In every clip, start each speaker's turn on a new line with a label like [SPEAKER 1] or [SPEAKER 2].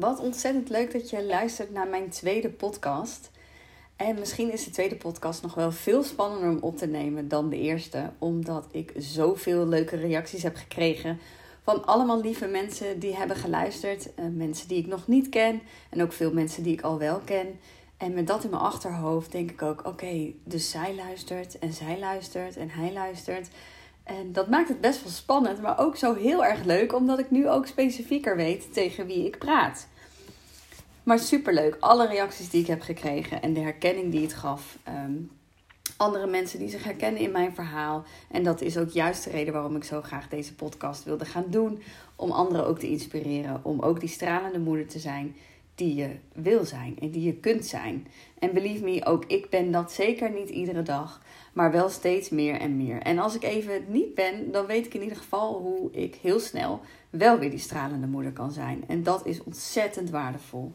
[SPEAKER 1] Wat ontzettend leuk dat je luistert naar mijn tweede podcast. En misschien is de tweede podcast nog wel veel spannender om op te nemen dan de eerste, omdat ik zoveel leuke reacties heb gekregen van allemaal lieve mensen die hebben geluisterd. Uh, mensen die ik nog niet ken en ook veel mensen die ik al wel ken. En met dat in mijn achterhoofd denk ik ook: oké, dus zij luistert en zij luistert en hij luistert. En dat maakt het best wel spannend, maar ook zo heel erg leuk, omdat ik nu ook specifieker weet tegen wie ik praat. Maar superleuk, alle reacties die ik heb gekregen en de herkenning die het gaf. Ehm, andere mensen die zich herkennen in mijn verhaal. En dat is ook juist de reden waarom ik zo graag deze podcast wilde gaan doen. Om anderen ook te inspireren, om ook die stralende moeder te zijn die je wil zijn en die je kunt zijn. En believe me, ook ik ben dat zeker niet iedere dag, maar wel steeds meer en meer. En als ik even niet ben, dan weet ik in ieder geval hoe ik heel snel wel weer die stralende moeder kan zijn. En dat is ontzettend waardevol.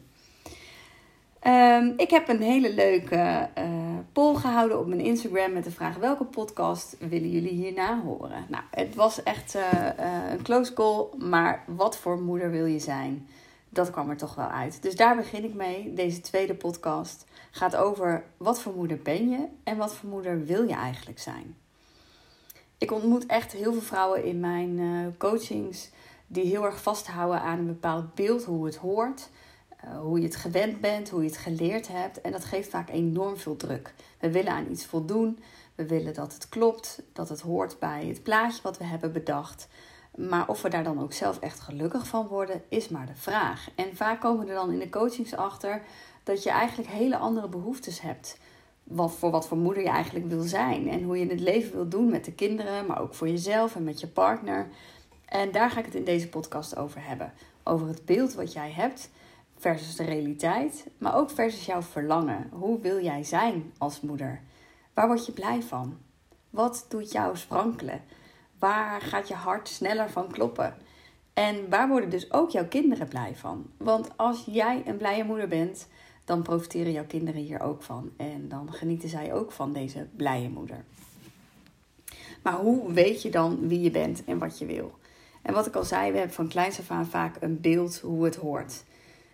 [SPEAKER 1] Um, ik heb een hele leuke uh, poll gehouden op mijn Instagram met de vraag: welke podcast willen jullie hierna horen? Nou, het was echt uh, uh, een close call, maar wat voor moeder wil je zijn? dat kwam er toch wel uit. Dus daar begin ik mee. Deze tweede podcast gaat over wat voor moeder ben je en wat voor moeder wil je eigenlijk zijn. Ik ontmoet echt heel veel vrouwen in mijn coachings die heel erg vasthouden aan een bepaald beeld, hoe het hoort, hoe je het gewend bent, hoe je het geleerd hebt. En dat geeft vaak enorm veel druk. We willen aan iets voldoen, we willen dat het klopt, dat het hoort bij het plaatje wat we hebben bedacht. Maar of we daar dan ook zelf echt gelukkig van worden, is maar de vraag. En vaak komen er dan in de coachings achter dat je eigenlijk hele andere behoeftes hebt. Wat, voor wat voor moeder je eigenlijk wil zijn. En hoe je het leven wil doen met de kinderen, maar ook voor jezelf en met je partner. En daar ga ik het in deze podcast over hebben. Over het beeld wat jij hebt versus de realiteit, maar ook versus jouw verlangen. Hoe wil jij zijn als moeder? Waar word je blij van? Wat doet jou sprankelen? Waar gaat je hart sneller van kloppen? En waar worden dus ook jouw kinderen blij van? Want als jij een blije moeder bent, dan profiteren jouw kinderen hier ook van. En dan genieten zij ook van deze blije moeder. Maar hoe weet je dan wie je bent en wat je wil? En wat ik al zei, we hebben van kleins af aan vaak een beeld hoe het hoort.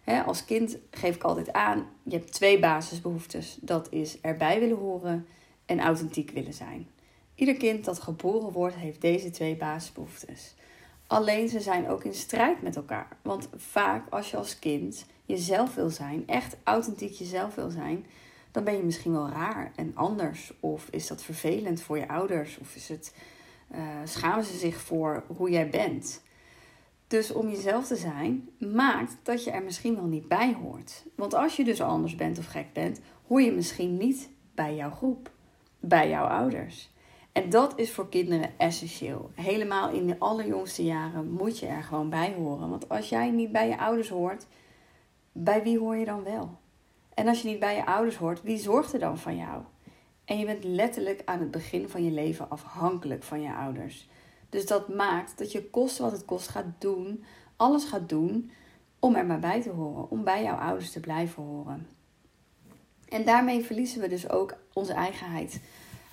[SPEAKER 1] Als kind geef ik altijd aan, je hebt twee basisbehoeftes. Dat is erbij willen horen en authentiek willen zijn. Ieder kind dat geboren wordt heeft deze twee basisbehoeftes. Alleen ze zijn ook in strijd met elkaar. Want vaak als je als kind jezelf wil zijn, echt authentiek jezelf wil zijn, dan ben je misschien wel raar en anders. Of is dat vervelend voor je ouders? Of is het, uh, schamen ze zich voor hoe jij bent? Dus om jezelf te zijn, maakt dat je er misschien wel niet bij hoort. Want als je dus anders bent of gek bent, hoor je misschien niet bij jouw groep, bij jouw ouders. En dat is voor kinderen essentieel. Helemaal in de allerjongste jaren moet je er gewoon bij horen. Want als jij niet bij je ouders hoort, bij wie hoor je dan wel? En als je niet bij je ouders hoort, wie zorgt er dan van jou? En je bent letterlijk aan het begin van je leven afhankelijk van je ouders. Dus dat maakt dat je kost wat het kost gaat doen, alles gaat doen om er maar bij te horen, om bij jouw ouders te blijven horen. En daarmee verliezen we dus ook onze eigenheid.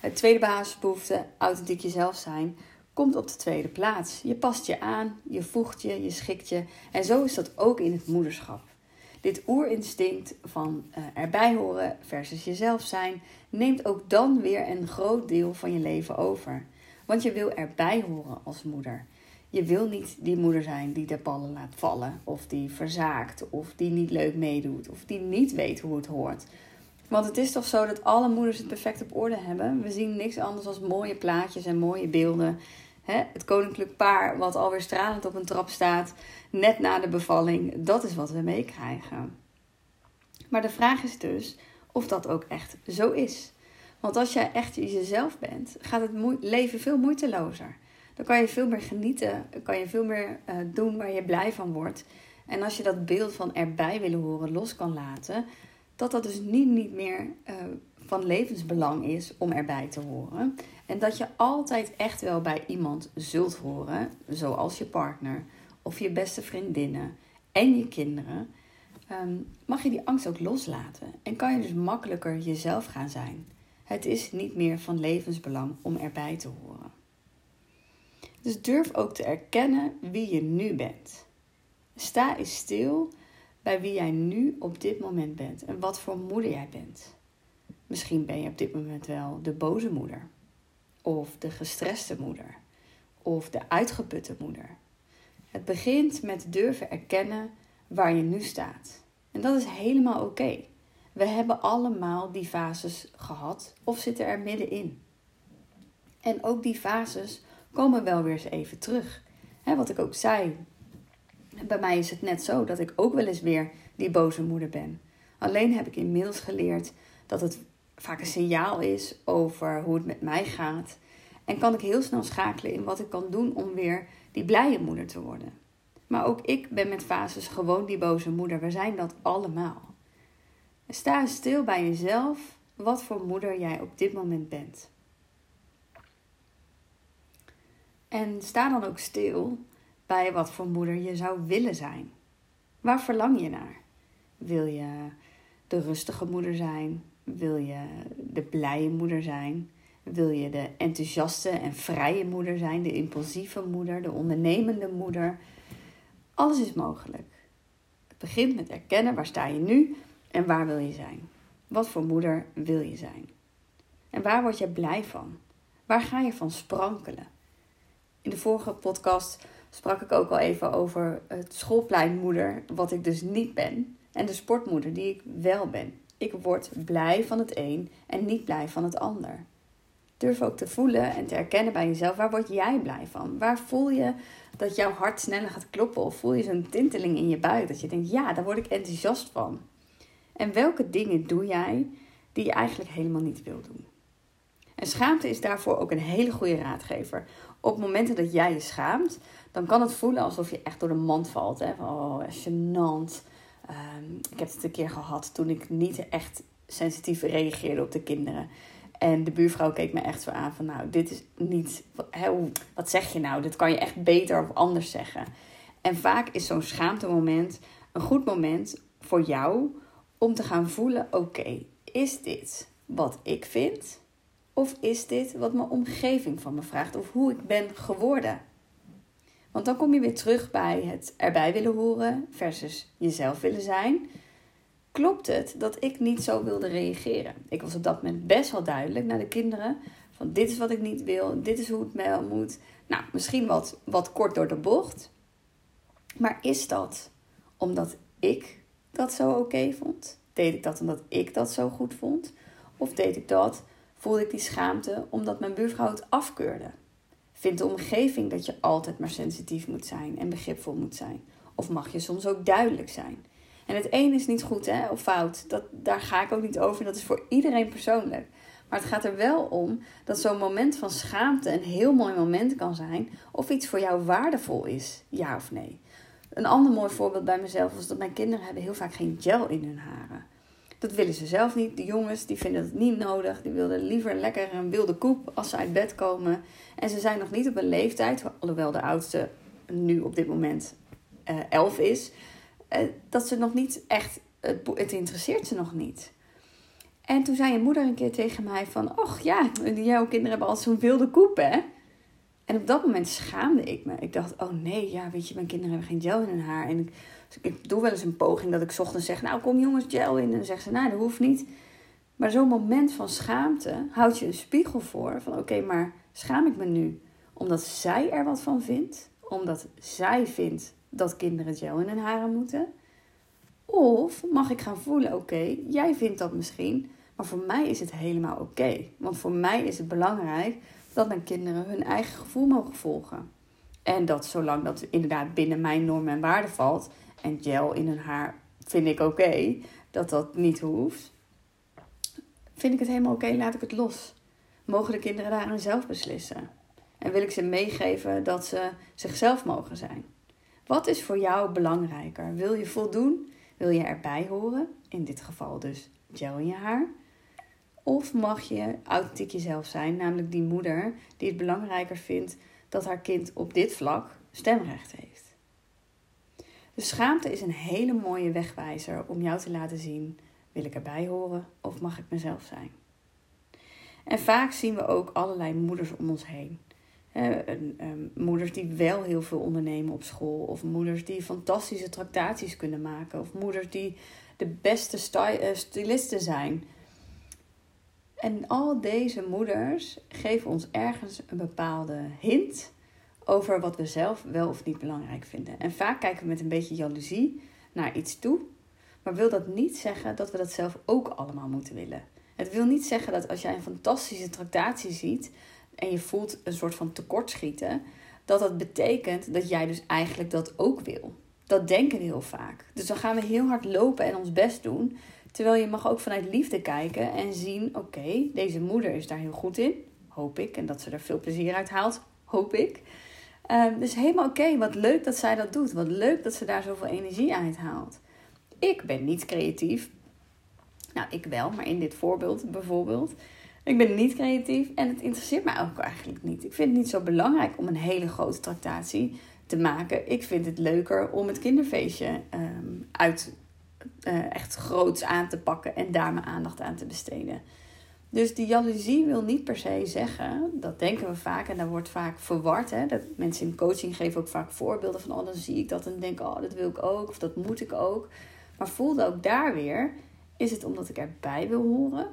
[SPEAKER 1] Het tweede basisbehoefte, authentiek jezelf zijn, komt op de tweede plaats. Je past je aan, je voegt je, je schikt je. En zo is dat ook in het moederschap. Dit oerinstinct van uh, erbij horen versus jezelf zijn, neemt ook dan weer een groot deel van je leven over. Want je wil erbij horen als moeder. Je wil niet die moeder zijn die de ballen laat vallen, of die verzaakt, of die niet leuk meedoet, of die niet weet hoe het hoort. Want het is toch zo dat alle moeders het perfect op orde hebben. We zien niks anders dan mooie plaatjes en mooie beelden. het koninklijk paar wat alweer stralend op een trap staat, net na de bevalling, dat is wat we meekrijgen. Maar de vraag is dus of dat ook echt zo is. Want als jij echt jezelf bent, gaat het leven veel moeitelozer. Dan kan je veel meer genieten, kan je veel meer uh, doen waar je blij van wordt. En als je dat beeld van erbij willen horen los kan laten, dat dat dus niet, niet meer uh, van levensbelang is om erbij te horen. En dat je altijd echt wel bij iemand zult horen, zoals je partner of je beste vriendinnen en je kinderen. Um, mag je die angst ook loslaten en kan je dus makkelijker jezelf gaan zijn. Het is niet meer van levensbelang om erbij te horen. Dus durf ook te erkennen wie je nu bent. Sta eens stil bij wie jij nu op dit moment bent en wat voor moeder jij bent. Misschien ben je op dit moment wel de boze moeder, of de gestreste moeder, of de uitgeputte moeder. Het begint met durven erkennen waar je nu staat. En dat is helemaal oké. We hebben allemaal die fases gehad of zitten er middenin. En ook die fases komen wel weer eens even terug. wat ik ook zei, bij mij is het net zo dat ik ook wel eens weer die boze moeder ben. Alleen heb ik inmiddels geleerd dat het vaak een signaal is over hoe het met mij gaat. En kan ik heel snel schakelen in wat ik kan doen om weer die blije moeder te worden. Maar ook ik ben met fases gewoon die boze moeder. We zijn dat allemaal. Sta stil bij jezelf wat voor moeder jij op dit moment bent. En sta dan ook stil bij wat voor moeder je zou willen zijn. Waar verlang je naar? Wil je de rustige moeder zijn? Wil je de blije moeder zijn? Wil je de enthousiaste en vrije moeder zijn? De impulsieve moeder? De ondernemende moeder? Alles is mogelijk. Het begint met erkennen waar sta je nu en waar wil je zijn. Wat voor moeder wil je zijn? En waar word je blij van? Waar ga je van sprankelen? In de vorige podcast sprak ik ook al even over het schoolpleinmoeder, wat ik dus niet ben, en de sportmoeder, die ik wel ben. Ik word blij van het een en niet blij van het ander. Durf ook te voelen en te erkennen bij jezelf, waar word jij blij van? Waar voel je dat jouw hart sneller gaat kloppen? Of voel je zo'n tinteling in je buik dat je denkt, ja, daar word ik enthousiast van. En welke dingen doe jij die je eigenlijk helemaal niet wil doen? En schaamte is daarvoor ook een hele goede raadgever. Op momenten dat jij je schaamt, dan kan het voelen alsof je echt door de mand valt. Hè? Oh, gênant. Um, ik heb het een keer gehad toen ik niet echt sensitief reageerde op de kinderen. En de buurvrouw keek me echt zo aan van, nou, dit is niet, wat zeg je nou? Dit kan je echt beter of anders zeggen. En vaak is zo'n schaamtemoment een goed moment voor jou om te gaan voelen, oké, is dit wat ik vind? Of is dit wat mijn omgeving van me vraagt? Of hoe ik ben geworden? Want dan kom je weer terug bij het erbij willen horen versus jezelf willen zijn. Klopt het dat ik niet zo wilde reageren? Ik was op dat moment best wel duidelijk naar de kinderen. Van dit is wat ik niet wil, dit is hoe het wel moet. Nou, misschien wat, wat kort door de bocht. Maar is dat omdat ik dat zo oké vond? Deed ik dat omdat ik dat zo goed vond? Of deed ik dat, voelde ik die schaamte omdat mijn buurvrouw het afkeurde? Vindt de omgeving dat je altijd maar sensitief moet zijn en begripvol moet zijn? Of mag je soms ook duidelijk zijn? En het een is niet goed hè, of fout. Dat, daar ga ik ook niet over. Dat is voor iedereen persoonlijk. Maar het gaat er wel om dat zo'n moment van schaamte een heel mooi moment kan zijn. Of iets voor jou waardevol is, ja of nee. Een ander mooi voorbeeld bij mezelf was dat mijn kinderen hebben heel vaak geen gel in hun haren. Dat willen ze zelf niet. De jongens die vinden het niet nodig. Die willen liever lekker een wilde koep als ze uit bed komen. En ze zijn nog niet op een leeftijd, alhoewel de oudste nu op dit moment uh, elf is, uh, dat ze nog niet echt, het, het interesseert ze nog niet. En toen zei je moeder een keer tegen mij van, och ja, jouw kinderen hebben al zo'n wilde koep hè. En op dat moment schaamde ik me. Ik dacht, oh nee, ja, weet je, mijn kinderen hebben geen gel in hun haar. En ik, ik doe wel eens een poging dat ik ochtends zeg, nou kom jongens, gel in. En dan zeggen ze, nou dat hoeft niet. Maar zo'n moment van schaamte houdt je een spiegel voor van, oké, maar schaam ik me nu omdat zij er wat van vindt? Omdat zij vindt dat kinderen gel in hun haren moeten? Of mag ik gaan voelen, oké, jij vindt dat misschien, maar voor mij is het helemaal oké. Want voor mij is het belangrijk dat mijn kinderen hun eigen gevoel mogen volgen. En dat zolang dat inderdaad binnen mijn normen en waarden valt en gel in hun haar vind ik oké, dat dat niet hoeft. Vind ik het helemaal oké, laat ik het los. Mogen de kinderen daarin zelf beslissen? En wil ik ze meegeven dat ze zichzelf mogen zijn? Wat is voor jou belangrijker? Wil je voldoen? Wil je erbij horen? In dit geval dus gel in je haar. Of mag je authentiek jezelf zijn, namelijk die moeder die het belangrijker vindt dat haar kind op dit vlak stemrecht heeft. Dus schaamte is een hele mooie wegwijzer om jou te laten zien: wil ik erbij horen of mag ik mezelf zijn? En vaak zien we ook allerlei moeders om ons heen. moeders die wel heel veel ondernemen op school. Of moeders die fantastische tractaties kunnen maken. Of moeders die de beste sty- stylisten zijn. En al deze moeders geven ons ergens een bepaalde hint over wat we zelf wel of niet belangrijk vinden. En vaak kijken we met een beetje jaloezie naar iets toe, maar wil dat niet zeggen dat we dat zelf ook allemaal moeten willen. Het wil niet zeggen dat als jij een fantastische tractatie ziet en je voelt een soort van tekortschieten, dat dat betekent dat jij dus eigenlijk dat ook wil. Dat denken we heel vaak. Dus dan gaan we heel hard lopen en ons best doen. Terwijl je mag ook vanuit liefde kijken en zien: oké, deze moeder is daar heel goed in, hoop ik. En dat ze er veel plezier uit haalt, hoop ik. Dus helemaal oké, wat leuk dat zij dat doet. Wat leuk dat ze daar zoveel energie uit haalt. Ik ben niet creatief. Nou, ik wel, maar in dit voorbeeld bijvoorbeeld. Ik ben niet creatief en het interesseert mij ook eigenlijk niet. Ik vind het niet zo belangrijk om een hele grote tractatie te maken. Ik vind het leuker om het kinderfeestje um, uit uh, echt groots aan te pakken en daar mijn aandacht aan te besteden. Dus die jaloezie wil niet per se zeggen, dat denken we vaak en daar wordt vaak verward. Hè? Dat mensen in coaching geven ook vaak voorbeelden van, oh dan zie ik dat en denk, oh dat wil ik ook of dat moet ik ook. Maar voelde ook daar weer, is het omdat ik erbij wil horen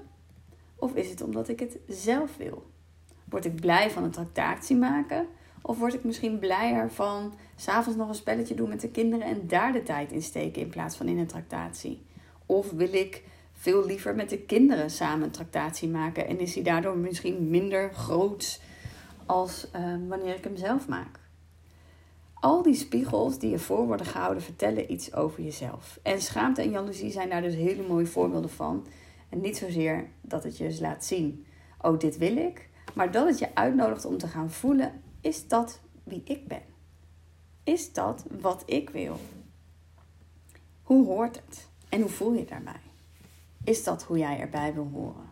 [SPEAKER 1] of is het omdat ik het zelf wil? Word ik blij van een tractatie maken of word ik misschien blijer van s'avonds nog een spelletje doen met de kinderen en daar de tijd in steken in plaats van in een tractatie? Of wil ik veel liever met de kinderen samen een tractatie maken. En is hij daardoor misschien minder groot als uh, wanneer ik hem zelf maak. Al die spiegels die je voor worden gehouden vertellen iets over jezelf. En schaamte en jaloezie zijn daar dus hele mooie voorbeelden van. En niet zozeer dat het je laat zien, oh dit wil ik. Maar dat het je uitnodigt om te gaan voelen, is dat wie ik ben? Is dat wat ik wil? Hoe hoort het? En hoe voel je daarbij? is dat hoe jij erbij wil horen.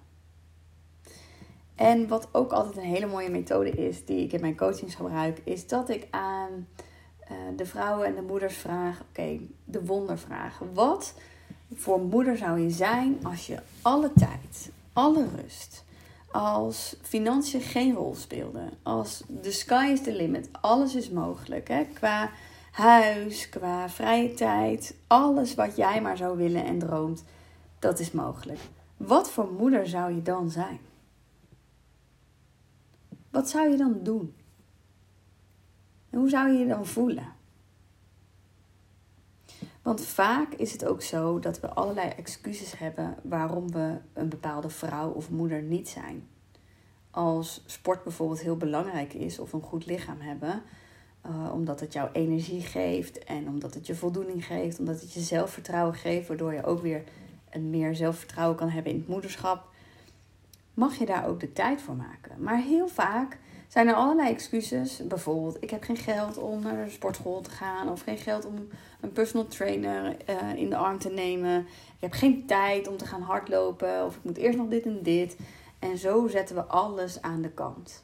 [SPEAKER 1] En wat ook altijd een hele mooie methode is, die ik in mijn coachings gebruik, is dat ik aan uh, de vrouwen en de moeders vraag: oké, de wondervraag. Wat voor moeder zou je zijn als je alle tijd, alle rust, als financiën geen rol speelden, als the sky is the limit, alles is mogelijk, hè? qua huis, qua vrije tijd, alles wat jij maar zou willen en droomt dat is mogelijk. Wat voor moeder zou je dan zijn? Wat zou je dan doen? En hoe zou je je dan voelen? Want vaak is het ook zo dat we allerlei excuses hebben waarom we een bepaalde vrouw of moeder niet zijn. Als sport bijvoorbeeld heel belangrijk is of een goed lichaam hebben, uh, omdat het jou energie geeft en omdat het je voldoening geeft, omdat het je zelfvertrouwen geeft, waardoor je ook weer een meer zelfvertrouwen kan hebben in het moederschap, mag je daar ook de tijd voor maken. Maar heel vaak zijn er allerlei excuses. Bijvoorbeeld, ik heb geen geld om naar de sportschool te gaan. Of geen geld om een personal trainer uh, in de arm te nemen. Ik heb geen tijd om te gaan hardlopen. Of ik moet eerst nog dit en dit. En zo zetten we alles aan de kant.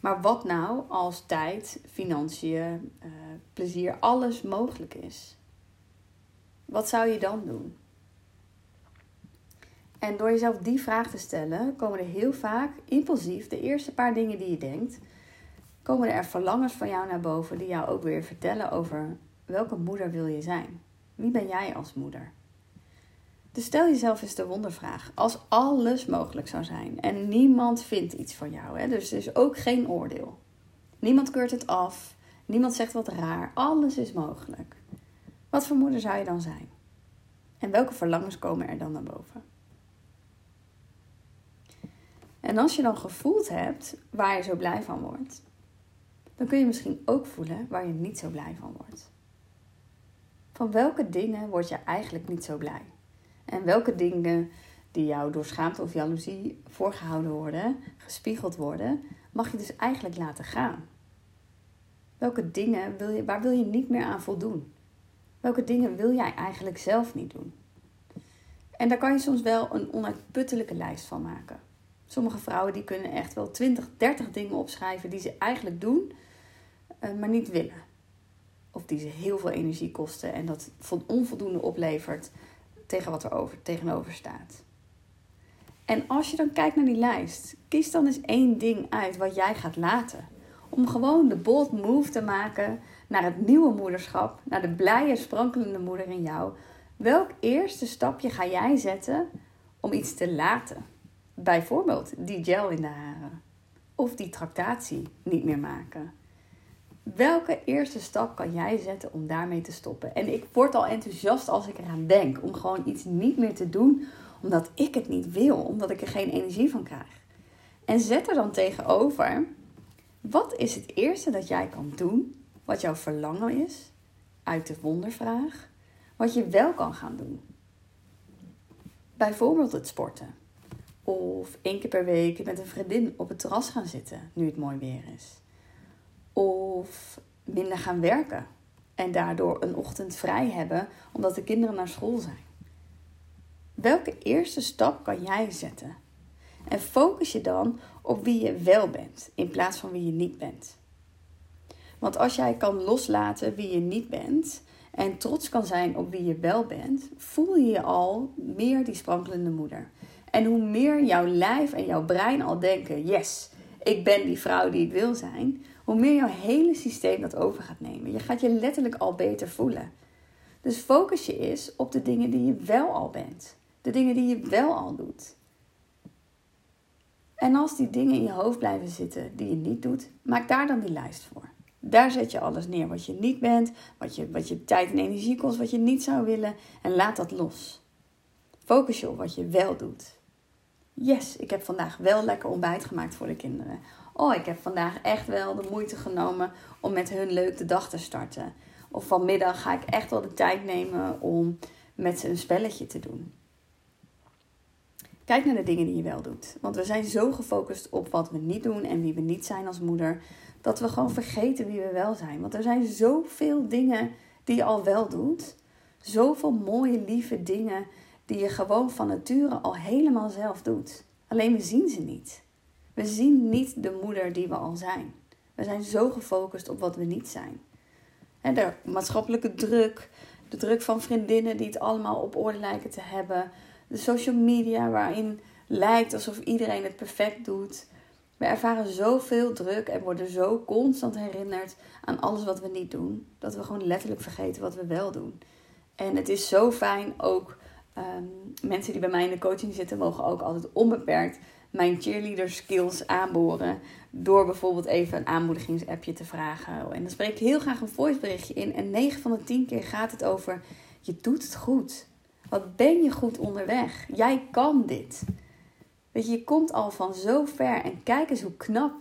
[SPEAKER 1] Maar wat nou als tijd, financiën, uh, plezier, alles mogelijk is? Wat zou je dan doen? En door jezelf die vraag te stellen, komen er heel vaak impulsief de eerste paar dingen die je denkt, komen er verlangens van jou naar boven die jou ook weer vertellen over welke moeder wil je zijn? Wie ben jij als moeder? Dus stel jezelf eens de wondervraag. Als alles mogelijk zou zijn en niemand vindt iets van jou, hè? dus er is ook geen oordeel. Niemand keurt het af, niemand zegt wat raar, alles is mogelijk. Wat voor moeder zou je dan zijn? En welke verlangens komen er dan naar boven? En als je dan gevoeld hebt waar je zo blij van wordt, dan kun je misschien ook voelen waar je niet zo blij van wordt. Van welke dingen word je eigenlijk niet zo blij? En welke dingen die jou door schaamte of jaloezie voorgehouden worden, gespiegeld worden, mag je dus eigenlijk laten gaan? Welke dingen wil je, waar wil je niet meer aan voldoen? Welke dingen wil jij eigenlijk zelf niet doen? En daar kan je soms wel een onuitputtelijke lijst van maken. Sommige vrouwen die kunnen echt wel 20, 30 dingen opschrijven die ze eigenlijk doen, eh, maar niet willen. Of die ze heel veel energie kosten en dat onvoldoende oplevert tegen wat er over, tegenover staat. En als je dan kijkt naar die lijst, kies dan eens één ding uit wat jij gaat laten. Om gewoon de bold move te maken naar het nieuwe moederschap, naar de blije, sprankelende moeder in jou. Welk eerste stapje ga jij zetten om iets te laten? Bijvoorbeeld die gel in de haren of die tractatie niet meer maken. Welke eerste stap kan jij zetten om daarmee te stoppen? En ik word al enthousiast als ik eraan denk om gewoon iets niet meer te doen omdat ik het niet wil, omdat ik er geen energie van krijg. En zet er dan tegenover, wat is het eerste dat jij kan doen, wat jouw verlangen is, uit de wondervraag, wat je wel kan gaan doen? Bijvoorbeeld het sporten. Of één keer per week met een vriendin op het terras gaan zitten, nu het mooi weer is. Of minder gaan werken en daardoor een ochtend vrij hebben omdat de kinderen naar school zijn. Welke eerste stap kan jij zetten? En focus je dan op wie je wel bent in plaats van wie je niet bent. Want als jij kan loslaten wie je niet bent en trots kan zijn op wie je wel bent, voel je je al meer die sprankelende moeder. En hoe meer jouw lijf en jouw brein al denken: yes, ik ben die vrouw die ik wil zijn, hoe meer jouw hele systeem dat over gaat nemen. Je gaat je letterlijk al beter voelen. Dus focus je eens op de dingen die je wel al bent. De dingen die je wel al doet. En als die dingen in je hoofd blijven zitten die je niet doet, maak daar dan die lijst voor. Daar zet je alles neer wat je niet bent, wat je, wat je tijd en energie kost, wat je niet zou willen en laat dat los. Focus je op wat je wel doet. Yes, ik heb vandaag wel lekker ontbijt gemaakt voor de kinderen. Oh, ik heb vandaag echt wel de moeite genomen om met hun leuk de dag te starten. Of vanmiddag ga ik echt wel de tijd nemen om met ze een spelletje te doen. Kijk naar de dingen die je wel doet. Want we zijn zo gefocust op wat we niet doen en wie we niet zijn als moeder, dat we gewoon vergeten wie we wel zijn. Want er zijn zoveel dingen die je al wel doet. Zoveel mooie, lieve dingen die je gewoon van nature al helemaal zelf doet. Alleen we zien ze niet. We zien niet de moeder die we al zijn. We zijn zo gefocust op wat we niet zijn. En de maatschappelijke druk, de druk van vriendinnen die het allemaal op orde lijken te hebben, de social media waarin lijkt alsof iedereen het perfect doet. We ervaren zoveel druk en worden zo constant herinnerd aan alles wat we niet doen, dat we gewoon letterlijk vergeten wat we wel doen. En het is zo fijn ook. Um, mensen die bij mij in de coaching zitten, mogen ook altijd onbeperkt mijn cheerleader skills aanboren. Door bijvoorbeeld even een aanmoedigingsappje te vragen. En dan spreek ik heel graag een voiceberichtje in. En 9 van de 10 keer gaat het over: je doet het goed. Wat ben je goed onderweg? Jij kan dit. Weet je, je komt al van zo ver en kijk eens hoe knap,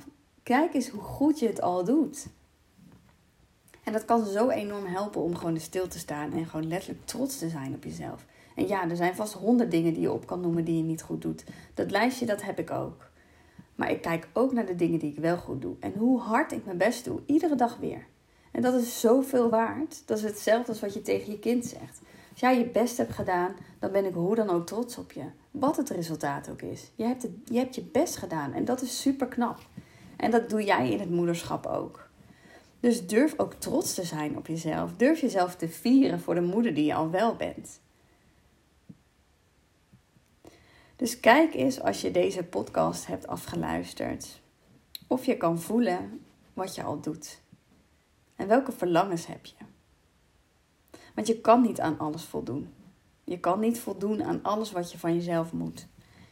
[SPEAKER 1] kijk eens hoe goed je het al doet. En dat kan zo enorm helpen om gewoon stil te staan en gewoon letterlijk trots te zijn op jezelf. En ja, er zijn vast honderd dingen die je op kan noemen die je niet goed doet. Dat lijstje, dat heb ik ook. Maar ik kijk ook naar de dingen die ik wel goed doe. En hoe hard ik mijn best doe, iedere dag weer. En dat is zoveel waard. Dat is hetzelfde als wat je tegen je kind zegt. Als jij je best hebt gedaan, dan ben ik hoe dan ook trots op je. Wat het resultaat ook is. Je hebt, het, je, hebt je best gedaan en dat is super knap. En dat doe jij in het moederschap ook. Dus durf ook trots te zijn op jezelf. Durf jezelf te vieren voor de moeder die je al wel bent. Dus kijk eens als je deze podcast hebt afgeluisterd. Of je kan voelen wat je al doet. En welke verlangens heb je? Want je kan niet aan alles voldoen. Je kan niet voldoen aan alles wat je van jezelf moet.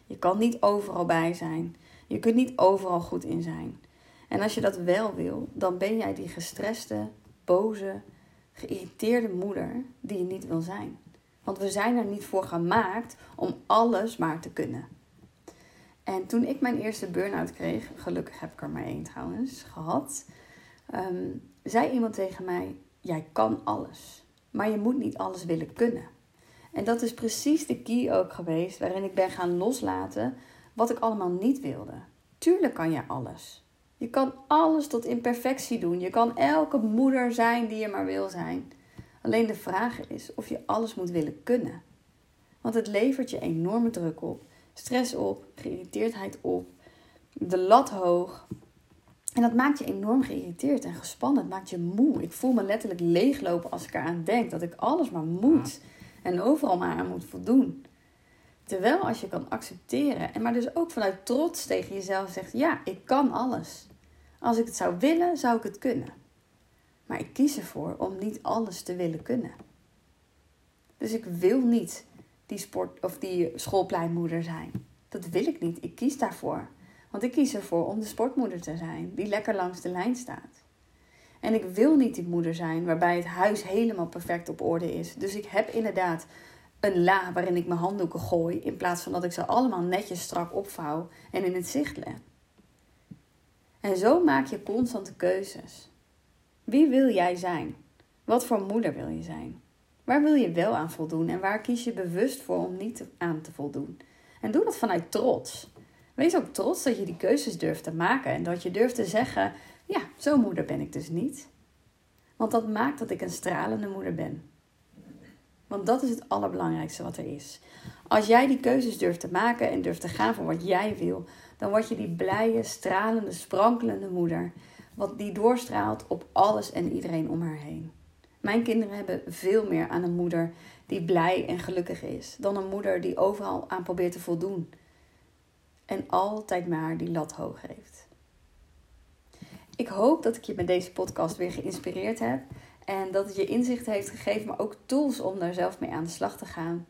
[SPEAKER 1] Je kan niet overal bij zijn. Je kunt niet overal goed in zijn. En als je dat wel wil, dan ben jij die gestreste, boze, geïrriteerde moeder die je niet wil zijn. Want we zijn er niet voor gemaakt om alles maar te kunnen. En toen ik mijn eerste burn-out kreeg, gelukkig heb ik er maar één trouwens gehad, um, zei iemand tegen mij: Jij kan alles, maar je moet niet alles willen kunnen. En dat is precies de key ook geweest waarin ik ben gaan loslaten wat ik allemaal niet wilde. Tuurlijk kan je alles. Je kan alles tot imperfectie doen. Je kan elke moeder zijn die je maar wil zijn. Alleen de vraag is of je alles moet willen kunnen. Want het levert je enorme druk op, stress op, geïrriteerdheid op, de lat hoog. En dat maakt je enorm geïrriteerd en gespannen. Het maakt je moe. Ik voel me letterlijk leeglopen als ik eraan denk dat ik alles maar moet en overal maar aan moet voldoen. Terwijl als je kan accepteren en maar dus ook vanuit trots tegen jezelf zegt: ja, ik kan alles. Als ik het zou willen, zou ik het kunnen. Maar ik kies ervoor om niet alles te willen kunnen. Dus ik wil niet die sport of die schoolpleinmoeder zijn. Dat wil ik niet. Ik kies daarvoor. Want ik kies ervoor om de sportmoeder te zijn die lekker langs de lijn staat. En ik wil niet die moeder zijn waarbij het huis helemaal perfect op orde is. Dus ik heb inderdaad een la waarin ik mijn handdoeken gooi in plaats van dat ik ze allemaal netjes strak opvouw en in het zicht leg. En zo maak je constante keuzes. Wie wil jij zijn? Wat voor moeder wil je zijn? Waar wil je wel aan voldoen en waar kies je bewust voor om niet aan te voldoen? En doe dat vanuit trots. Wees ook trots dat je die keuzes durft te maken en dat je durft te zeggen: ja, zo'n moeder ben ik dus niet. Want dat maakt dat ik een stralende moeder ben. Want dat is het allerbelangrijkste wat er is. Als jij die keuzes durft te maken en durft te gaan voor wat jij wil, dan word je die blije, stralende, sprankelende moeder. Wat die doorstraalt op alles en iedereen om haar heen. Mijn kinderen hebben veel meer aan een moeder die blij en gelukkig is, dan een moeder die overal aan probeert te voldoen. En altijd maar die lat hoog heeft. Ik hoop dat ik je met deze podcast weer geïnspireerd heb. En dat het je inzicht heeft gegeven, maar ook tools om daar zelf mee aan de slag te gaan.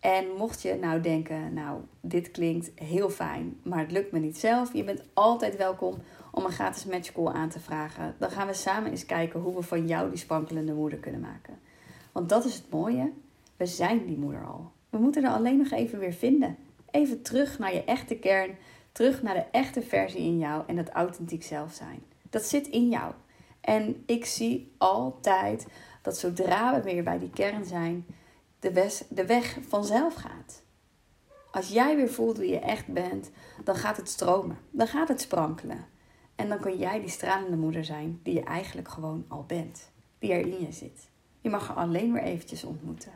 [SPEAKER 1] En mocht je nou denken, nou, dit klinkt heel fijn, maar het lukt me niet zelf. Je bent altijd welkom om een gratis matchcall aan te vragen. Dan gaan we samen eens kijken hoe we van jou die spankelende moeder kunnen maken. Want dat is het mooie, we zijn die moeder al. We moeten er alleen nog even weer vinden. Even terug naar je echte kern, terug naar de echte versie in jou en dat authentiek zelf zijn. Dat zit in jou. En ik zie altijd dat zodra we weer bij die kern zijn, de de weg vanzelf gaat. Als jij weer voelt wie je echt bent, dan gaat het stromen. Dan gaat het sprankelen. En dan kun jij die stralende moeder zijn die je eigenlijk gewoon al bent. Die er in je zit. Je mag haar alleen weer eventjes ontmoeten.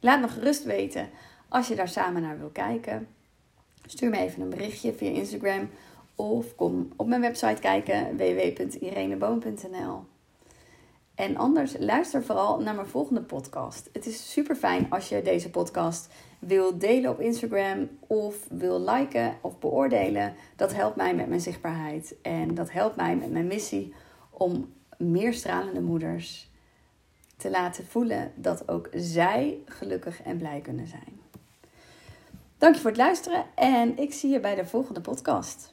[SPEAKER 1] Laat me gerust weten als je daar samen naar wil kijken. Stuur me even een berichtje via Instagram of kom op mijn website kijken www.ireneboom.nl. En anders luister vooral naar mijn volgende podcast. Het is super fijn als je deze podcast wil delen op Instagram of wil liken of beoordelen. Dat helpt mij met mijn zichtbaarheid en dat helpt mij met mijn missie om meer stralende moeders te laten voelen dat ook zij gelukkig en blij kunnen zijn. Dank je voor het luisteren en ik zie je bij de volgende podcast.